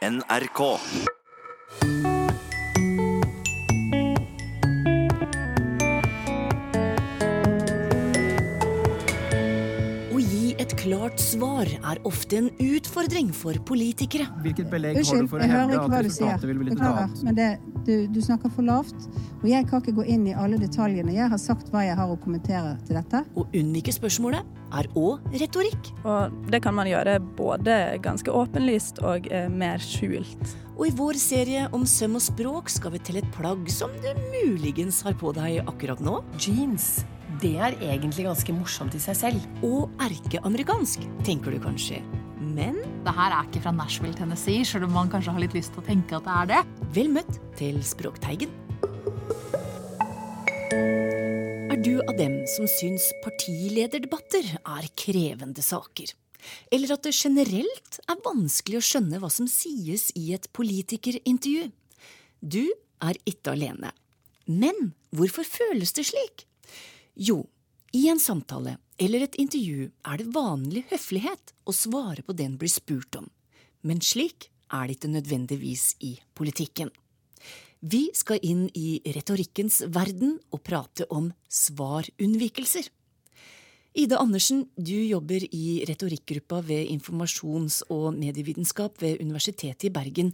NRK. Klart svar er ofte en utfordring for politikere. Hvilket belegg har du Unnskyld, for å jeg hører hevde ikke at hva du sier. resultatet blitt et Beklager, men det, du, du snakker for lavt. Og jeg kan ikke gå inn i alle detaljene. Jeg har sagt hva jeg har å kommentere til dette. Å unnvike spørsmålet er òg retorikk. Og det kan man gjøre både ganske åpenlyst og eh, mer skjult. Og i vår serie om søm og språk skal vi til et plagg som du muligens har på deg akkurat nå. Jeans. Det er egentlig ganske morsomt i seg selv. Og erkeamerikansk, tenker du kanskje. Men Det her er ikke fra Nashville, Tennessee, selv om man kanskje har litt lyst til å tenke at det er det. vel møtt til Språkteigen. Er du av dem som syns partilederdebatter er krevende saker? Eller at det generelt er vanskelig å skjønne hva som sies i et politikerintervju? Du er ikke alene. Men hvorfor føles det slik? Jo, i en samtale eller et intervju er det vanlig høflighet å svare på det en blir spurt om, men slik er det ikke nødvendigvis i politikken. Vi skal inn i retorikkens verden og prate om svarunnvikelser. Ida Andersen, du jobber i retorikkgruppa ved informasjons- og medievitenskap ved Universitetet i Bergen.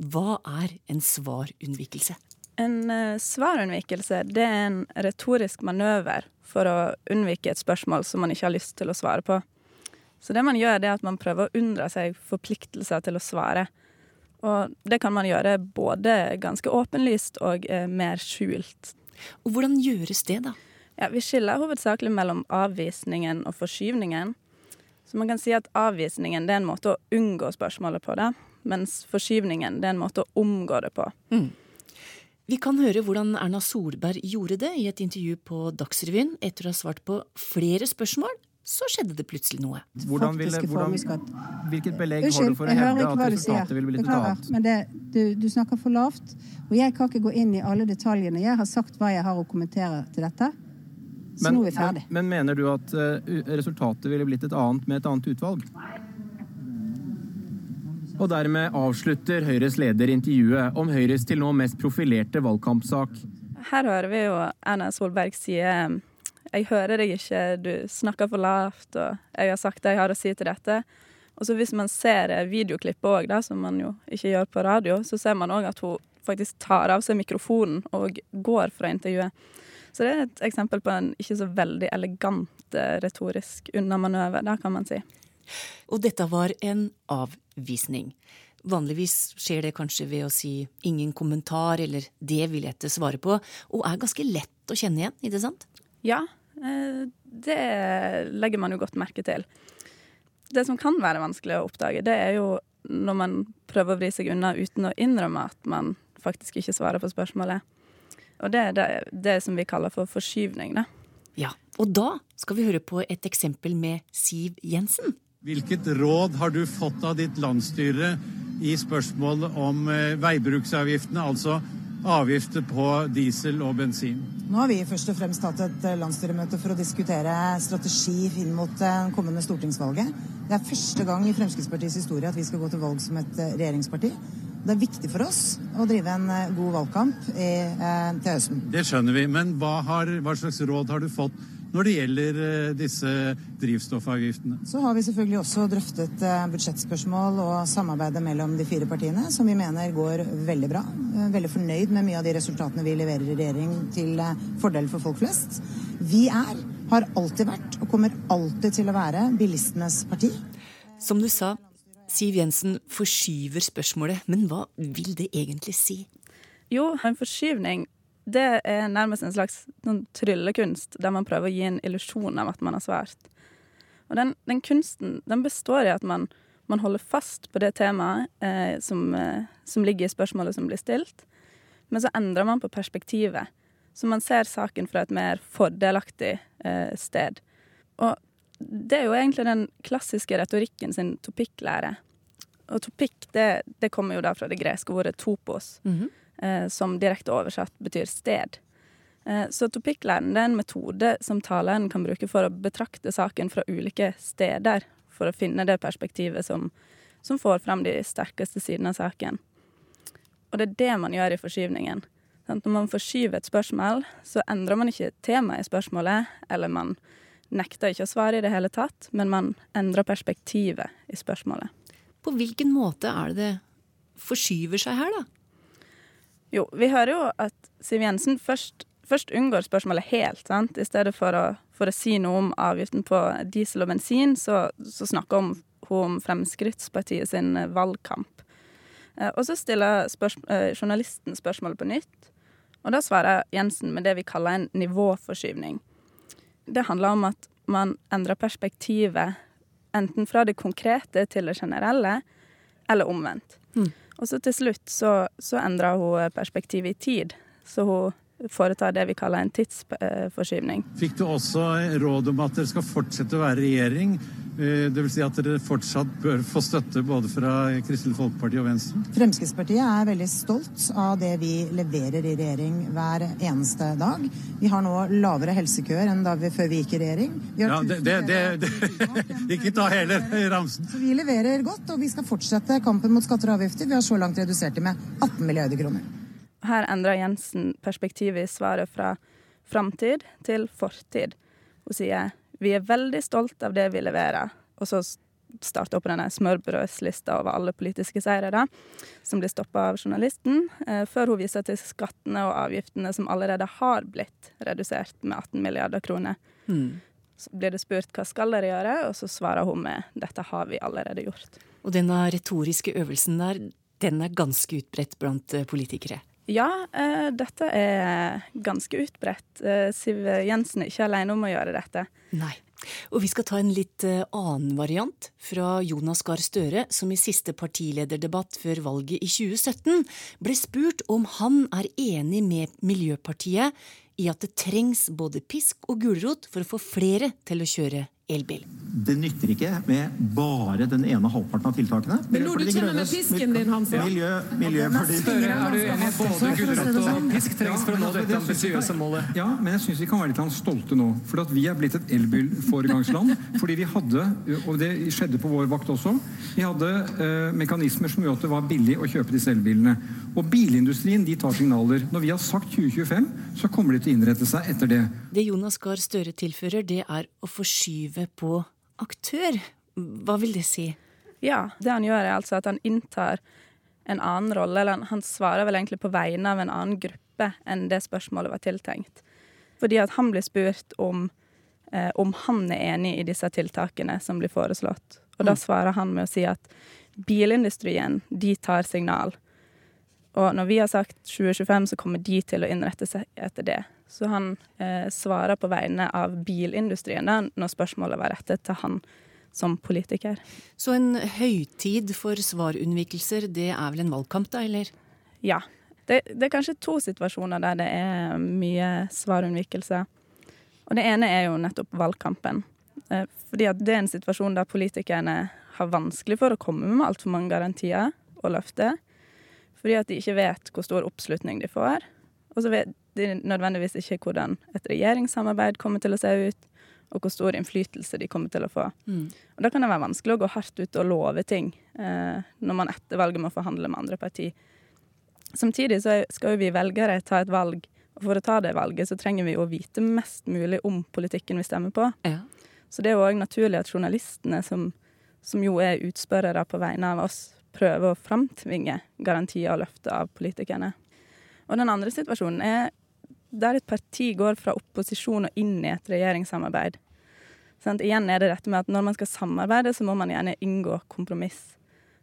Hva er en svarunnvikelse? En eh, svarunnvikelse det er en retorisk manøver for å unnvike et spørsmål som man ikke har lyst til å svare på. Så det man gjør, det er at man prøver å unndra seg forpliktelser til å svare. Og det kan man gjøre både ganske åpenlyst og eh, mer skjult. Og hvordan gjøres det, da? Ja, vi skiller hovedsakelig mellom avvisningen og forskyvningen. Så man kan si at avvisningen det er en måte å unngå spørsmålet på, det, mens forskyvningen det er en måte å omgå det på. Vi kan høre hvordan Erna Solberg gjorde det i et intervju på Dagsrevyen. Etter å ha svart på flere spørsmål, så skjedde det plutselig noe. Hvordan ville, hvordan, hvilket belegg har du for å hevde at resultatet ville blitt et annet? men det, du, du snakker for lavt. Og jeg kan ikke gå inn i alle detaljene. Jeg har sagt hva jeg har å kommentere til dette. Så Men, nå er vi ferdig. men, men mener du at eh, resultatet ville blitt et annet med et annet utvalg? Og dermed avslutter Høyres leder intervjuet om Høyres til nå mest profilerte valgkampsak. Her hører vi jo Erna Solberg si jeg hører deg ikke, du snakker for lavt, og jeg har sagt det jeg har å si til dette. Og så hvis man ser videoklippet òg, som man jo ikke gjør på radio, så ser man òg at hun faktisk tar av seg mikrofonen og går fra intervjuet. Så det er et eksempel på en ikke så veldig elegant eh, retorisk unnamanøver, da kan man si. Og dette var en avvisning. Vanligvis skjer det kanskje ved å si ingen kommentar eller det vil jeg ikke svare på, og er ganske lett å kjenne igjen, ikke sant? Ja, eh, det legger man jo godt merke til. Det som kan være vanskelig å oppdage, det er jo når man prøver å vri seg unna uten å innrømme at man faktisk ikke svarer på spørsmålet. Og det er det, det som vi kaller for forskyvning, da. Ja, og da skal vi høre på et eksempel med Siv Jensen. Hvilket råd har du fått av ditt landsstyre i spørsmålet om eh, veibruksavgiftene, altså avgifter på diesel og bensin? Nå har vi først og fremst hatt et eh, landsstyremøte for å diskutere strategi inn mot det kommende stortingsvalget. Det er første gang i Fremskrittspartiets historie at vi skal gå til valg som et eh, regjeringsparti. Det er viktig for oss å drive en eh, god valgkamp i, eh, til høsten. Det skjønner vi, men hva, har, hva slags råd har du fått når det gjelder eh, disse drivstoffavgiftene? Så har vi selvfølgelig også drøftet eh, budsjettspørsmål og samarbeidet mellom de fire partiene, som vi mener går veldig bra. Eh, Veldig fornøyd med mye av de resultatene vi leverer i regjering til fordel for folk flest. Vi er, har alltid vært og kommer alltid til å være bilistenes parti. Som du sa, Siv Jensen forskyver spørsmålet, men hva vil det egentlig si? Jo, en forskyvning det er nærmest en slags sånn tryllekunst, der man prøver å gi en illusjon av at man har svart. Og den, den kunsten den består i at man, man holder fast på det temaet eh, som, eh, som ligger i spørsmålet som blir stilt, men så endrer man på perspektivet. Så man ser saken fra et mer fordelaktig eh, sted. Og det er jo egentlig den klassiske retorikken sin topikklære. Og topikk, det, det kommer jo da fra det greske ordet topos eh, som direkte oversatt betyr sted. Eh, så topikklæren er en metode som taleren kan bruke for å betrakte saken fra ulike steder, for å finne det perspektivet som, som får frem de sterkeste sidene av saken. Og det er det man gjør i forskyvningen. Når man forskyver et spørsmål, så endrer man ikke temaet i spørsmålet, eller man nekter ikke å svare i det hele tatt, men man endrer perspektivet i spørsmålet. På hvilken måte er det det forskyver seg her, da? Jo, vi hører jo at Siv Jensen først, først unngår spørsmålet helt. Sant? I stedet for å, for å, si noe om avgiften på diesel og bensin, så, så snakker hun om Fremskrittspartiet sin valgkamp. Eh, og så stiller spørs, eh, journalisten spørsmålet på nytt, og da svarer Jensen med det vi kaller en nivåforskyvning. Det handler om at man endrer perspektivet enten fra det konkrete til det generelle, eller omvendt. Mm. Og så til slutt så, så endra hun perspektivet i tid. Så hun foretar det vi kaller en tidsforskyvning. Fikk du også råd om at dere skal fortsette å være regjering? Eh, Dvs. Si at dere fortsatt bør få støtte både fra Kristelig Folkeparti og Venstre? Fremskrittspartiet er veldig stolt av det vi leverer i regjering hver eneste dag. Vi har nå lavere helsekøer enn da vi, før vi gikk i regjering. ja, det, det, det, Ikke ta hele ramsen. Så vi leverer godt, og vi skal fortsette kampen mot skatter og avgifter. Vi har så langt redusert dem med 18 milliarder kroner. Her endrer Jensen perspektivet i svaret fra framtid til fortid. Hun sier vi er veldig stolt av det vi leverer. Og så starter opp denne smørbrødslista over alle politiske seire, da, som blir stoppa av journalisten, eh, før hun viser til skattene og avgiftene som allerede har blitt redusert med 18 milliarder kroner. Mm. Så blir det spurt hva skal dere gjøre, og så svarer hun med dette har vi allerede gjort. Og denne retoriske øvelsen der, den er ganske utbredt blant eh, politikere? Ja, uh, dette er ganske utbredt. Uh, Siv Jensen er ikke alene om å gjøre dette. Nei. Og vi skal ta en litt eh, annen variant fra Jonas Gahr Støre, som i siste partilederdebatt før valget i 2017 ble spurt om han er enig med Miljøpartiet i at det trengs både pisk og gulrot for å få flere til å kjøre elbil. Det nytter ikke med bare den ene halvparten av tiltakene. Men når du kommer med pisken din, Hansa Miljø, miljø Støre, er du enig både gulrot og pisk trengs for å nå dette ambisiøse målet? Ja, men jeg syns vi kan være litt stolte nå. For at vi er blitt et elbilforegangsland. fordi vi hadde, og det skjedde på vår vakt også, vi hadde eh, mekanismer som gjorde at det var billig å kjøpe disse elbilene. Og bilindustrien de tar signaler. Når vi har sagt 2025, så kommer de til å innrette seg etter det. Det Jonas Gahr Støre tilfører, det er å forskyve på aktør. Hva vil det si? Ja, det han gjør er altså at han inntar en annen rolle, eller han svarer vel egentlig på vegne av en annen gruppe enn det spørsmålet var tiltenkt. Fordi at han blir spurt om, eh, om han er enig i disse tiltakene som blir foreslått. Og da mm. svarer han med å si at bilindustrien, de tar signal. Og når vi har sagt 2025, så kommer de til å innrette seg etter det. Så han eh, svarer på vegne av bilindustrien da, når spørsmålet var rettet til han som politiker. Så en høytid for svarunnvikelser, det er vel en valgkamp, da, eller? Ja. Det, det, er kanskje to situasjoner der det er mye svarunnvikelse. Og det ene er jo nettopp valgkampen. Eh, fordi at det er en situasjon der politikerne har vanskelig for å komme med altfor mange garantier og løfter. Fordi at de ikke vet hvor stor oppslutning de får. Og så vet de nødvendigvis ikke hvordan et regjeringssamarbeid kommer til å se ut, og hvor stor innflytelse de kommer til å få. Mm. Og Da kan det være vanskelig å gå hardt ut og love ting eh, når man etter valget må forhandle med andre parti. Samtidig så skal jo vi velgere ta et valg, og for å ta det valget så trenger vi å vite mest mulig om politikken vi stemmer på. Ja. Så det er jo òg naturlig at journalistene, som, som jo er utspørrere på vegne av oss, prøver å framtvinge garantier og løfter av politikerne. Og den andre situasjonen er der et parti går fra opposisjon og inn i et regjeringssamarbeid. Sånn, igjen er det dette med at når man skal samarbeide, så må man gjerne inngå kompromiss.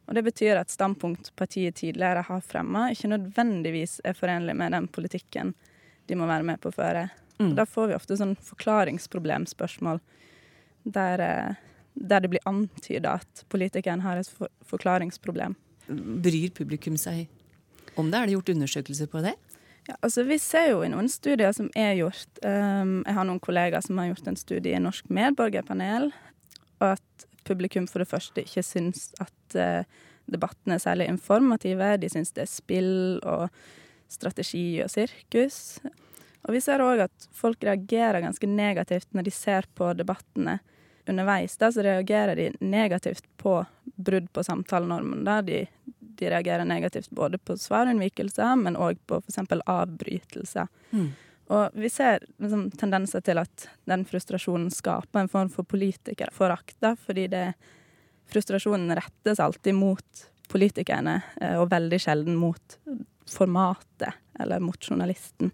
Og Det betyr at standpunkt partiet tidligere har fremma, ikke nødvendigvis er forenlig med den politikken de må være med på å føre. Mm. Da får vi ofte sånn forklaringsproblemspørsmål der, eh, der det blir antyda at politikeren har et for forklaringsproblem. Bryr publikum seg om det? Er det gjort undersøkelser på det? Ja, altså Vi ser jo i noen studier som er gjort um, Jeg har noen kollegaer som har gjort en studie i Norsk medborgerpanel, og at publikum for det første ikke syns at uh, debattene er særlig informative. De syns det er spill og strategi og sirkus. Og vi ser òg at folk reagerer ganske negativt når de ser på debattene underveis da, så reagerer de negativt på brudd på samtalenormen. Da. De, de reagerer negativt både på svarunnvikelser, men òg på f.eks. avbrytelser. Mm. Og vi ser liksom, tendenser til at den frustrasjonen skaper en form for politikerforakt, da, fordi det, frustrasjonen rettes alltid mot politikerne, eh, og veldig sjelden mot formatet eller mot journalisten.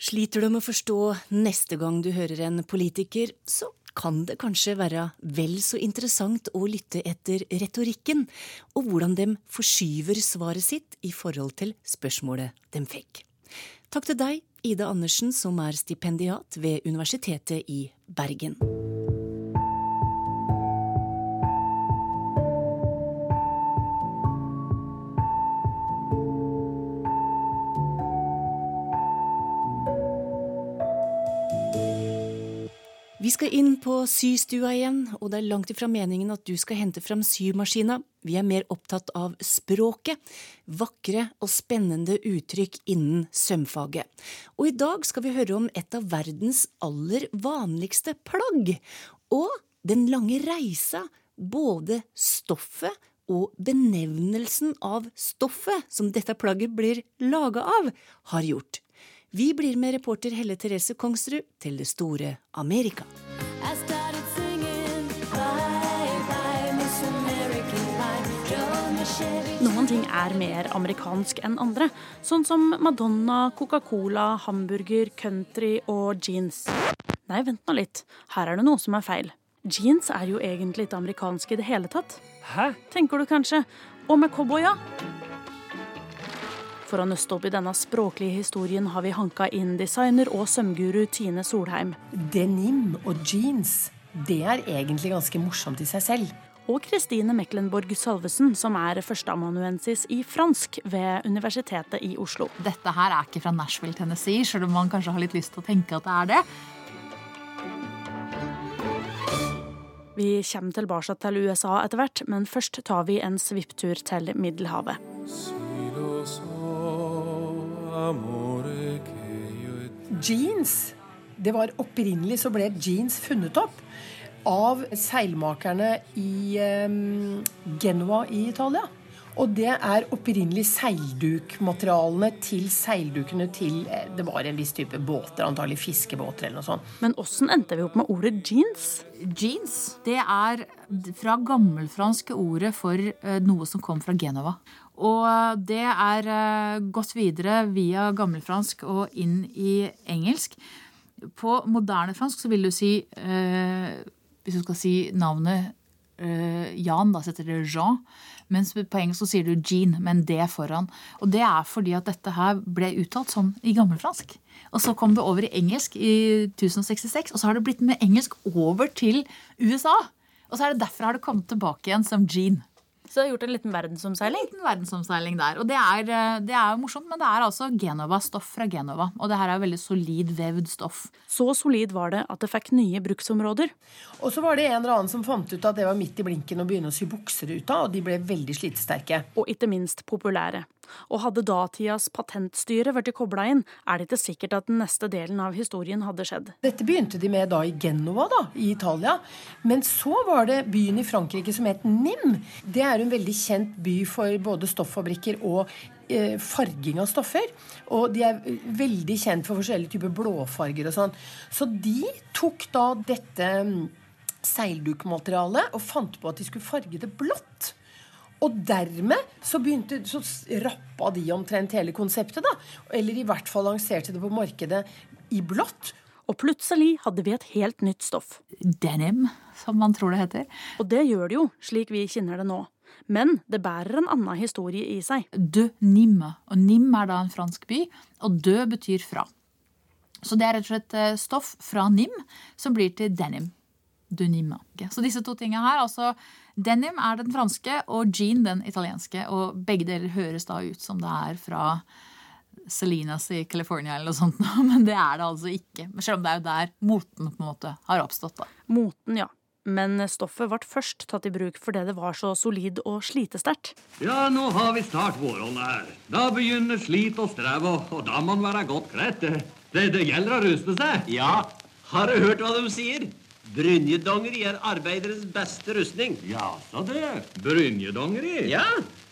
Sliter du med å forstå neste gang du hører en politiker, så kan det kanskje være vel så interessant å lytte etter retorikken, og hvordan de forskyver svaret sitt i forhold til spørsmålet de fikk. Takk til deg, Ida Andersen, som er stipendiat ved Universitetet i Bergen. Vi skal inn på systua igjen, og det er langt ifra meningen at du skal hente fram symaskina. Vi er mer opptatt av språket, vakre og spennende uttrykk innen sømfaget. Og i dag skal vi høre om et av verdens aller vanligste plagg, og den lange reisa både stoffet og benevnelsen av stoffet som dette plagget blir laga av, har gjort. Vi blir med reporter Helle Therese Kongsrud til det store Amerika. Noen ting er mer amerikansk enn andre, sånn som Madonna, Coca-Cola, hamburger, country og jeans. Nei, vent nå litt, her er det noe som er feil. Jeans er jo egentlig ikke amerikansk i det hele tatt. Hæ? Tenker du kanskje. Og med cowboya? For å nøste opp i denne språklige historien har vi hanka inn designer og sømguru Tine Solheim. Denim og jeans, det er egentlig ganske morsomt i seg selv. Og Kristine Meklenborg Salvesen, som er førsteamanuensis i fransk ved Universitetet i Oslo. Dette her er ikke fra Nashville, Tennessee, selv om man kanskje har litt lyst til å tenke at det er det. Vi kommer tilbake til USA etter hvert, men først tar vi en svipptur til Middelhavet. Jeans. Det var Opprinnelig så ble jeans funnet opp av seilmakerne i um, Genua i Italia. Og det er opprinnelig seildukmaterialene til seildukene til eh, Det var en viss type båter, antagelig fiskebåter eller noe sånt. Men åssen endte vi opp med ordet jeans? Jeans det er fra gammelfranske ordet for uh, noe som kom fra Genova. Og det er uh, gått videre via gammelfransk og inn i engelsk. På moderne fransk så vil du si eh, Hvis du skal si navnet Jan, da setter det Jean. Mens på engelsk så sier du Jean med en D foran. Og det er fordi at dette her ble uttalt sånn i gammelfransk. Og så kom det over i engelsk i 1066, og så har det blitt med engelsk over til USA. Og så er det derfor har det kommet tilbake igjen som Jean. Så du har gjort en liten verdensomseiling? En liten verdensomseiling der. Og det er, det er jo morsomt, men det er altså Genova, stoff fra Genova. Og det her er veldig solid vevd stoff. Så solid var det at det fikk nye bruksområder. Og så var det en eller annen som fant ut at det var midt i blinken å begynne å sy bukser ut av, og de ble veldig slitesterke. Og ikke minst populære. Og hadde datidas patentstyre vært kobla inn, er det ikke sikkert at den neste delen av historien hadde skjedd. Dette begynte de med da i Genova, da, i Italia. Men så var det byen i Frankrike som het Nim. Det er en veldig kjent by for både stoffabrikker og eh, farging av stoffer. Og de er veldig kjent for forskjellige typer blåfarger og sånn. Så de tok da dette mm, seildukmaterialet og fant på at de skulle farge det blått. Og dermed så, begynte, så rappa de omtrent hele konseptet, da. Eller i hvert fall lanserte det på markedet i blått. Og plutselig hadde vi et helt nytt stoff. Denim, som man tror det heter. Og det gjør det jo, slik vi kjenner det nå. Men det bærer en annen historie i seg. De Nimme. Og Nim er da en fransk by, og dø betyr fra. Så det er rett og slett eh, stoff fra Nim som blir til denim. De Så disse to tingene her, altså Denim er den franske og jean den italienske. Og begge deler høres da ut som det er fra Salinas i California eller noe sånt. Men det er det altså ikke. Selv om det er jo der moten på en måte har oppstått. da. Moten, ja. Men stoffet ble først tatt i bruk fordi det var så solid og slitesterkt. Ja, nå har vi snart våronna her. Da begynner slit og strev, og da må en være godt kledd. Det, det, det gjelder å ruste seg. Ja, har du hørt hva de sier? Brynjedongeri er arbeiderens beste rustning. Ja, så det. Brynjedongeri? Ja.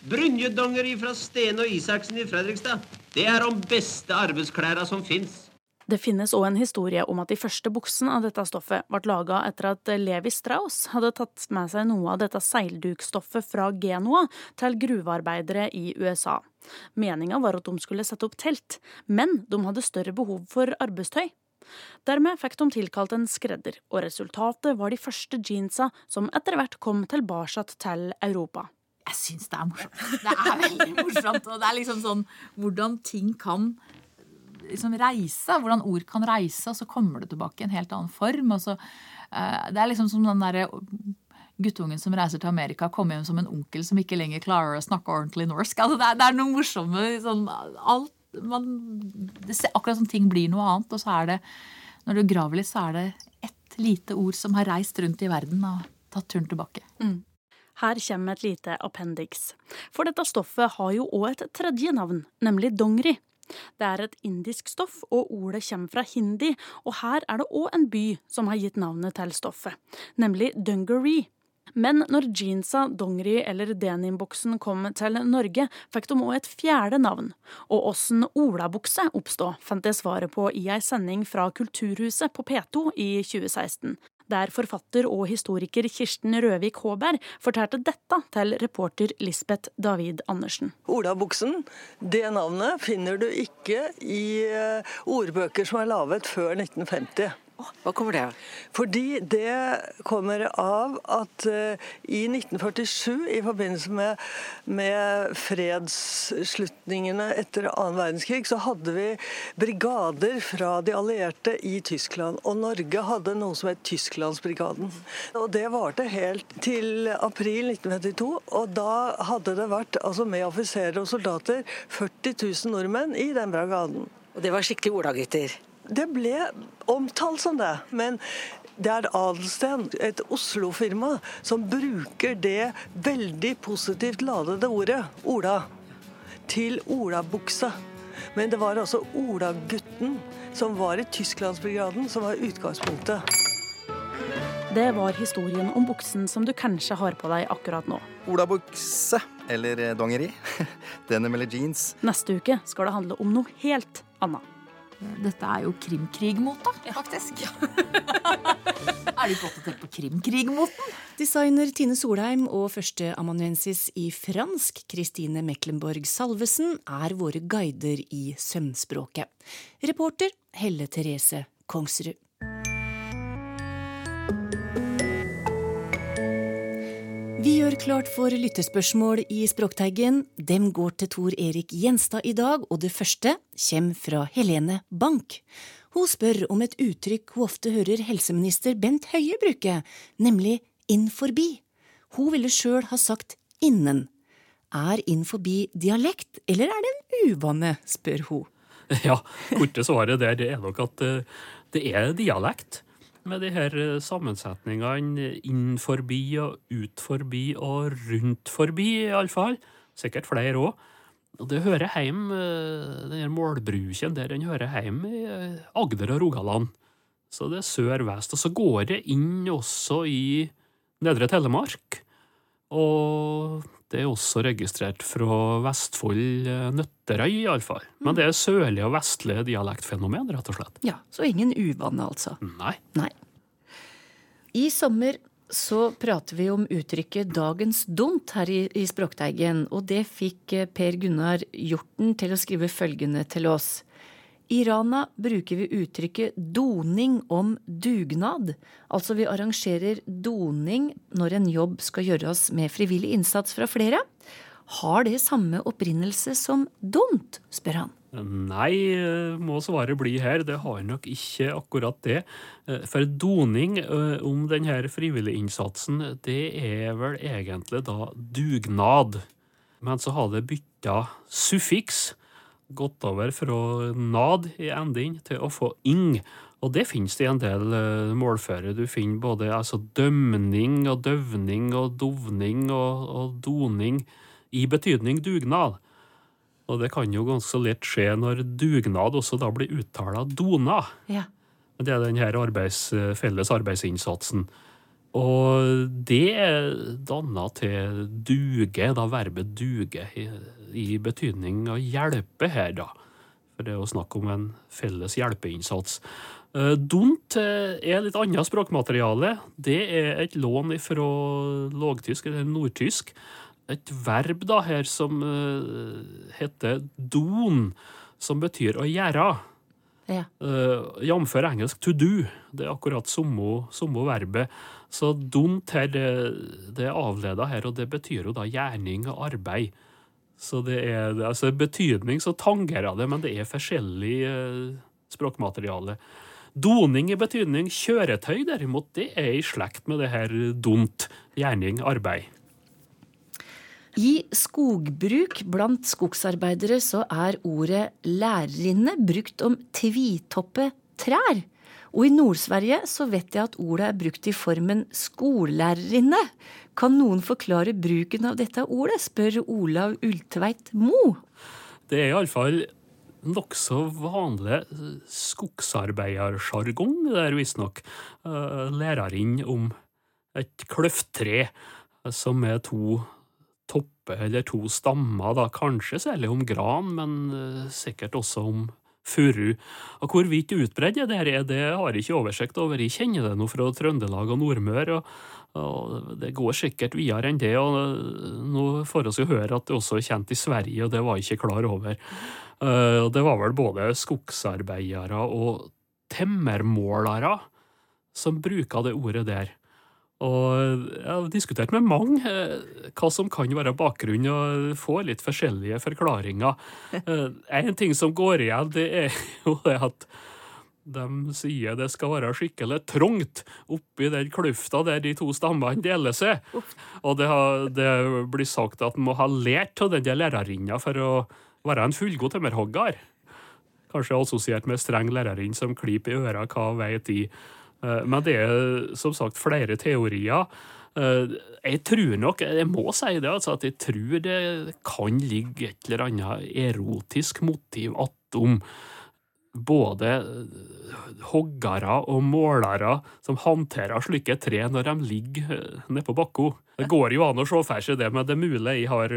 Brynjedongeri fra Stene og Isaksen i Fredrikstad. Det er de beste arbeidsklæra som fins. Det finnes òg en historie om at de første buksene av dette stoffet ble laga etter at Levi Strauss hadde tatt med seg noe av dette seildukstoffet fra Genoa til gruvearbeidere i USA. Meninga var at de skulle sette opp telt, men de hadde større behov for arbeidstøy. Dermed fikk de tilkalt en skredder, og resultatet var de første jeansa som etter hvert kom tilbake til Europa. Jeg syns det er morsomt. Det er veldig morsomt. Og det er liksom sånn hvordan ting kan liksom reise. Hvordan ord kan reise, og så kommer det tilbake i en helt annen form. Og så, uh, det er liksom som den derre guttungen som reiser til Amerika, kommer hjem som en onkel som ikke lenger klarer å snakke ordentlig norsk. Altså, det, er, det er noe morsomme sånn, alt, man, det, Akkurat som ting blir noe annet, og så er det Når du graver litt, så er det ett lite ord som har reist rundt i verden og tatt turen tilbake. Mm. Her kommer et lite appendix. For dette stoffet har jo òg et tredje navn, nemlig dongri. Det er et indisk stoff, og ordet kommer fra hindi, og her er det òg en by som har gitt navnet til stoffet, nemlig Dungaree. Men når jeansa, dongeri eller denimbuksen kom til Norge, fikk de òg et fjerde navn. Og åssen olabukse oppstod, fant jeg svaret på i ei sending fra Kulturhuset på P2 i 2016 der forfatter og historiker Kirsten Røvik Håberg fortalte dette til reporter Lisbeth David Andersen. Olabuksen, det navnet finner du ikke i eh, ordbøker som er laget før 1950. Hva kommer det av? Fordi det kommer av at uh, i 1947, i forbindelse med, med fredsslutningene etter annen verdenskrig, så hadde vi brigader fra de allierte i Tyskland. Og Norge hadde noe som het Tysklandsbrigaden. Og det varte helt til april 1952. Og da hadde det vært, altså med offiserer og soldater, 40 000 nordmenn i den brigaden. Og det var skikkelig olagutter? Det ble omtalt som det. Men det er Adelsten, et Oslo-firma, som bruker det veldig positivt ladede ordet Ola til olabukse. Men det var altså olagutten som var i Tysklandsbrigaden, som var utgangspunktet. Det var historien om buksen som du kanskje har på deg akkurat nå. Olabukse, eller dongeri. Denim eller jeans. Neste uke skal det handle om noe helt annet. Dette er jo krimkrigmote, faktisk. er du ikke tenke på krimkrigmoten? Designer Tine Solheim og førsteamanuensis i fransk Kristine Mecklenborg Salvesen er våre guider i sømspråket. Reporter Helle Therese Kongsrud. Vi gjør klart for lyttespørsmål i Språkteigen. Dem går til Tor Erik Gjenstad i dag, og det første kommer fra Helene Bank. Hun spør om et uttrykk hun ofte hører helseminister Bent Høie bruke, nemlig inn forbi. Hun ville sjøl ha sagt innen. Er inn forbi dialekt, eller er det en uvane, spør hun. Ja, korte svaret der er nok at eh, det er dialekt med de her eh, sammensetningene inn forbi og ut forbi og rundt forbi, iallfall. Sikkert flere òg. Det hører hjem, eh, den målbruken der, den hører hjem i eh, Agder og Rogaland. Så det er sør-vest. Og så går det inn også i Nedre Telemark. Og det er også registrert fra Vestfold, Nøtterøy iallfall. Men det er sørlige og vestlige dialektfenomen, rett og slett. Ja, Så ingen uvane, altså? Nei. Nei. I sommer så prater vi om uttrykket 'dagens dumt' her i, i Språkteigen, og det fikk Per Gunnar Hjorten til å skrive følgende til oss. I Rana bruker vi uttrykket doning om dugnad. Altså vi arrangerer doning når en jobb skal gjøres med frivillig innsats fra flere. Har det samme opprinnelse som dont, spør han. Nei, må svaret bli her. Det har nok ikke akkurat det. For doning om denne frivilliginnsatsen, det er vel egentlig da dugnad. Men så har det bytta suffiks gått over fra nad i enden til å få ing. Og det finnes det i en del uh, målføre. Du finner både altså, dømning og døvning og dovning og, og, doning i betydning dugnad. Og det kan jo ganske lett skje når dugnad også da blir uttala dona. Ja. Det er den her arbeids, felles arbeidsinnsatsen. Og det er danna til duge, da verbet duge, i, betydning av hjelpe her, da. For det er jo snakk om en felles hjelpeinnsats. Eh, Dont eh, er litt annet språkmateriale. Det er et lån fra lågtysk, eller nordtysk. Et verb da her som eh, heter don, som betyr å gjøre. Ja. Uh, Jf. engelsk 'to do'. Det er akkurat samme verbet. Så dumt her, det, det er avleda her, og det betyr jo da gjerning og arbeid. Så det er altså betydning så tangerer det, men det er forskjellig uh, språkmateriale. Doning i betydning kjøretøy, derimot, det er i slekt med det her dumt. Gjerning, arbeid. I skogbruk blant skogsarbeidere så er ordet lærerinne brukt om tvitoppe trær. Og i Nord-Sverige så vet jeg at ordet er brukt i formen skolelærerinne. Kan noen forklare bruken av dette ordet, spør Olav Ultveit Mo. Det er iallfall nokså vanlig skogsarbeidersjargong, det er visstnok. Lærerinn Lærerinne om et kløfttre som er to topper eller to stammer, da. Kanskje særlig om gran, men uh, sikkert også om furu. Og Hvorvidt utbredt det er, det har jeg ikke oversikt over. Jeg kjenner det nå fra Trøndelag og Nordmøre. og, og Det går sikkert videre enn det. og Nå får vi høre at det også er kjent i Sverige, og det var jeg ikke klar over. Uh, Det var vel både skogsarbeidere og temmermålere som bruker det ordet der. Og jeg har diskutert med mange eh, hva som kan være bakgrunnen, og få litt forskjellige forklaringer. Eh, en ting som går igjen, det er jo det at de sier det skal være skikkelig trangt oppi den kløfta der de to stammene deler seg. Og det, har, det blir sagt at man må ha lært av den lærerinna for å være en fullgod tømmerhogger. Kanskje assosiert med streng lærerinne som klyper i øra, hva veit de. Eh, Men det er som sagt flere teorier. Eh, Jeg tror nok, jeg må si det, altså, at jeg tror det kan ligge et eller annet erotisk motiv attom både hoggere og målere som håndterer slike tre når de ligger nede på bakka. Det går jo an å se for seg det, men det er mulig jeg har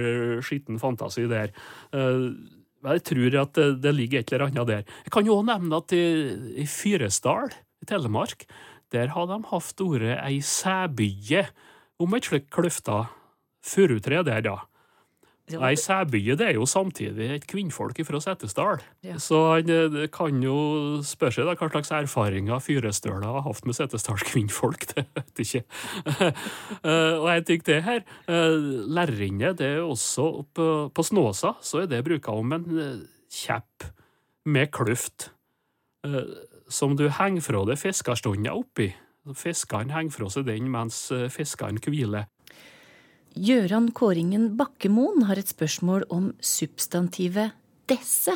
skitten fantasi der. Jeg tror at det, ligger et eller annet der. Jeg kan jo også nevne at i Fyresdal i Telemark, der har de hatt ordet ei sæbye om et slikt kløfta furutre der, da. Ei sæbye det er jo samtidig et kvinnfolk fra Setesdal. Ja. Så han eh, kan jo spørre seg da, hva slags erfaringer Fyrestøla har hatt med Setesdals kvinnfolk. Det vet jeg ikke. Eh, og jeg tenker det her, eh, lærerinne, det er også på, på Snåsa, så er det bruka om en kjepp med kløft som du henger fra deg fiskerstunda oppi. Fiskeren henger fra seg den mens fiskene fiskeren hviler. Gjøran Kåringen Bakkemoen har et spørsmål om substantivet desse,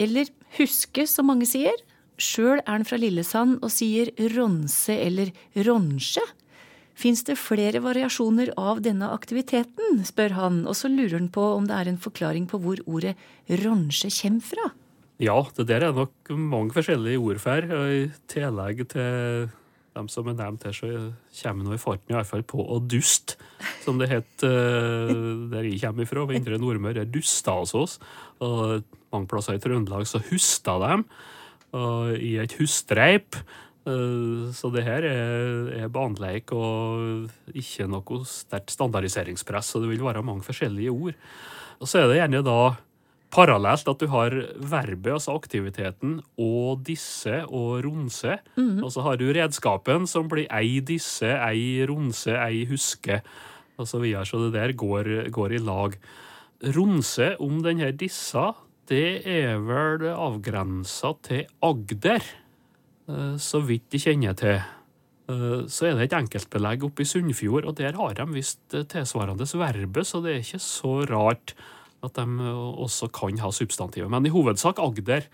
eller huske, som mange sier. Sjøl er han fra Lillesand og sier ronse eller ronsje. Fins det flere variasjoner av denne aktiviteten, spør han, og så lurer han på om det er en forklaring på hvor ordet ronsje kommer fra. Ja, det der er nok mange forskjellige ord for. og I tillegg til dem som er nevnt her, så kommer nå i farten i hvert fall på å dust, som det het eh, der jeg kommer ifra, ved Indre Nordmøre. dusta hos oss. Og mange plasser i Trøndelag så husta dem i et hustreip. Eh, Så det her er, er baneleik og ikke noe sterkt standardiseringspress, så det vil være mange forskjellige ord. Og så er det gjerne da parallelt at du har verbet, altså aktiviteten, og disse og ronse. Og så har du redskapen som blir ei disse, ei ronse, ei huske, og så videre. Så det der går, går i lag. Ronse om denne dissa, det er vel avgrensa til Agder, eh, så vidt jeg kjenner til. Eh, Så er det et enkeltbelegg oppe i Sunnfjord, og der har de visst eh, tilsvarende verbet, så det er ikke så rart at de også kan ha substantivet. Men i hovedsak Agder,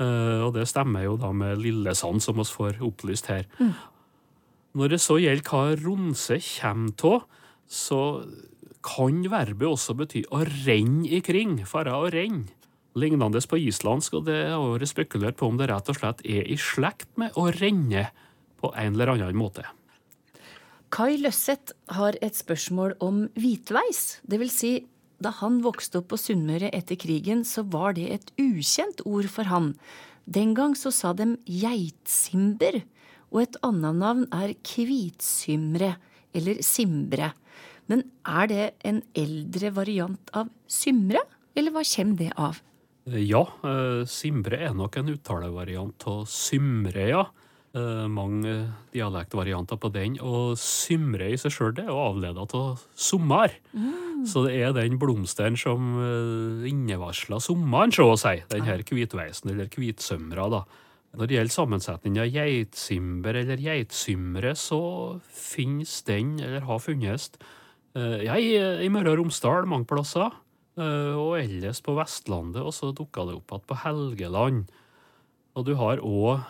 eh, og det stemmer jo da med Lillesand, som vi får opplyst her. Mm. Når det så gjelder hva ronse kommer av, så kan verbet også bety å renne ikring, fare å renne. lignende på islandsk, og det har vært spekulert på om det rett og slett er i slekt med å renne på en eller annen måte. Kai Løsseth har et spørsmål om hvitveis. Det vil si, da han vokste opp på Sunnmøre etter krigen, så var det et ukjent ord for han. Den gang så sa dem geitsimber, og et annet navn er kvitsymre, eller simbre. Men er det en eldre variant av symre, eller hva kommer det av? Ja, eh, simbre er nok en uttalevariant av symre, ja. Eh, mange dialektvarianter på den. Og symre i seg sjøl er jo avleda av sommer. Mm. Så det er den blomsteren som uh, innevarsler sommeren, så å si. Den her hvitveisen, eller hvitsømra, da. Når det gjelder sammensetninga geitsimber eller geitsymre, så finnes den, eller har funnes, uh, ja, i, i Møre og Romsdal mange plasser. Uh, og ellers på Vestlandet, og så dukka det opp igjen på Helgeland. Og du har òg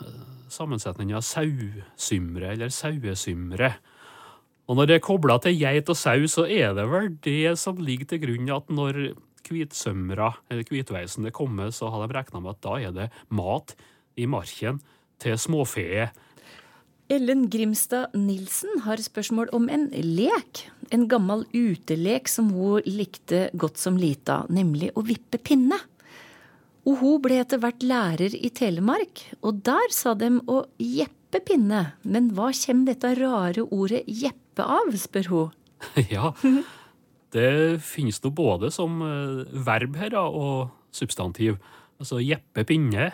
sammensetninga sausymre, eller sauesymre. Og når det er kobla til geit og sau, så er det vel det som ligger til grunn at når hvitsømra, eller hvitveisen, er kommet, så har de regna med at da er det mat i marken til småfeet. Ellen Grimstad Nilsen har spørsmål om en lek. En gammel utelek som hun likte godt som lita, nemlig å vippe pinne. Og hun ble etter hvert lærer i Telemark, og der sa dem å jeppe pinne. Men hva kommer dette rare ordet jeppe av, spør hun. ja, det finnes nå både som eh, verb her og substantiv. Altså jeppe pinne.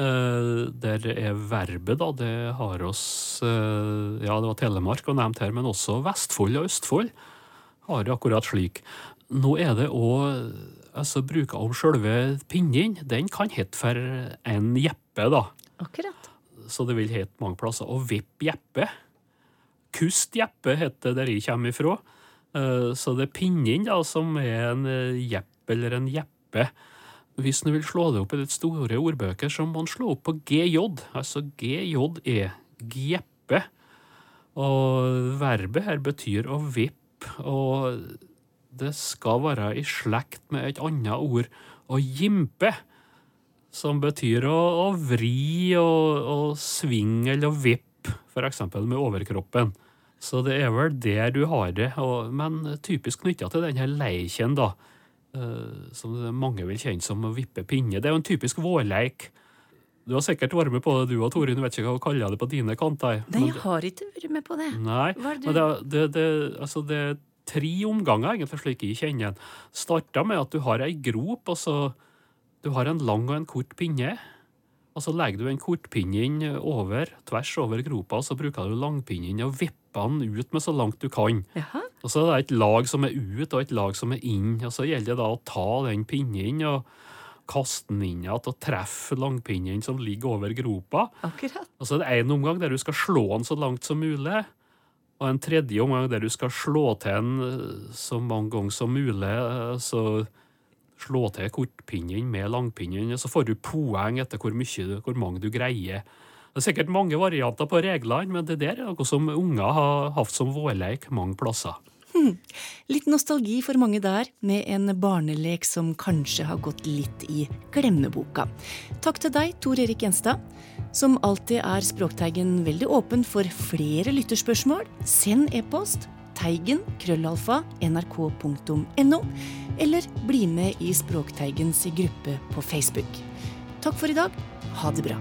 eh, Der er verbet, da. Det har oss eh, Ja, det var Telemark og nevnt her, men også Vestfold og Østfold har det akkurat slik. Nå er det òg altså bruker om sjølve pinnen. Den kan hete for en jeppe, da. Akkurat. Så det vil hete mange plasser. Og vipp jeppe. Kust jeppe heter det der jeg kommer ifra. Eh, Så det er pinnen da, som er en eh, jepp eller en jeppe. Hvis du vil slå det opp i litt store ordbøker, så må man slå opp på GJ. Altså GJE. Gjeppe. Og verbet her betyr å vippe, og det skal være i slekt med et annet ord, å gimpe, som betyr å, å vri og, og svinge eller vippe, eksempel med overkroppen. Så det er vel der du har det, og, men typisk knytta til denne leiken, da, eh, som mange vil kjenne som å vippe pinne. Det er jo en typisk vårleik. Du har sikkert vært med på det, du og Torin. Du vet ikke hva du kaller det på dine kanter. Nei, jeg har ikke vært med på det. Nei, det men det, det, det, altså det er tre omganger, egentlig, slik jeg kjenner den. Starta med at du har ei grop, og så du har en lang og en kort pinne. Og så legger du en kortpinnen over, tvers over gropa, og så bruker du langpinnen og vipper den ut med så langt du kan. Jaha. Og så er det et lag som er ut, og et lag som er inn. Og så gjelder det da å ta den pinnen og kaste den inn igjen og treffe langpinnen som ligger over gropa. Akkurat. Og så er det én omgang der du skal slå den så langt som mulig. Og en tredje omgang der du skal slå til den eh, så mange ganger som mulig. eh, Så slå til kortpinnen med langpinnen, så får du poeng etter hvor, mye, hvor mange du greier. Det er sikkert mange varianter på reglene, men det der er noe som unger har hatt som vårleik mange plasser. Litt nostalgi for mange der, med en barnelek som kanskje har gått litt i glemmeboka. Takk til deg, Tor Erik Gjenstad. Som alltid er Språkteigen veldig åpen for flere lytterspørsmål. Send e-post teigen krøllalfa nrk.no, eller bli med i Språkteigens gruppe på Facebook. Takk for i dag. Ha det bra.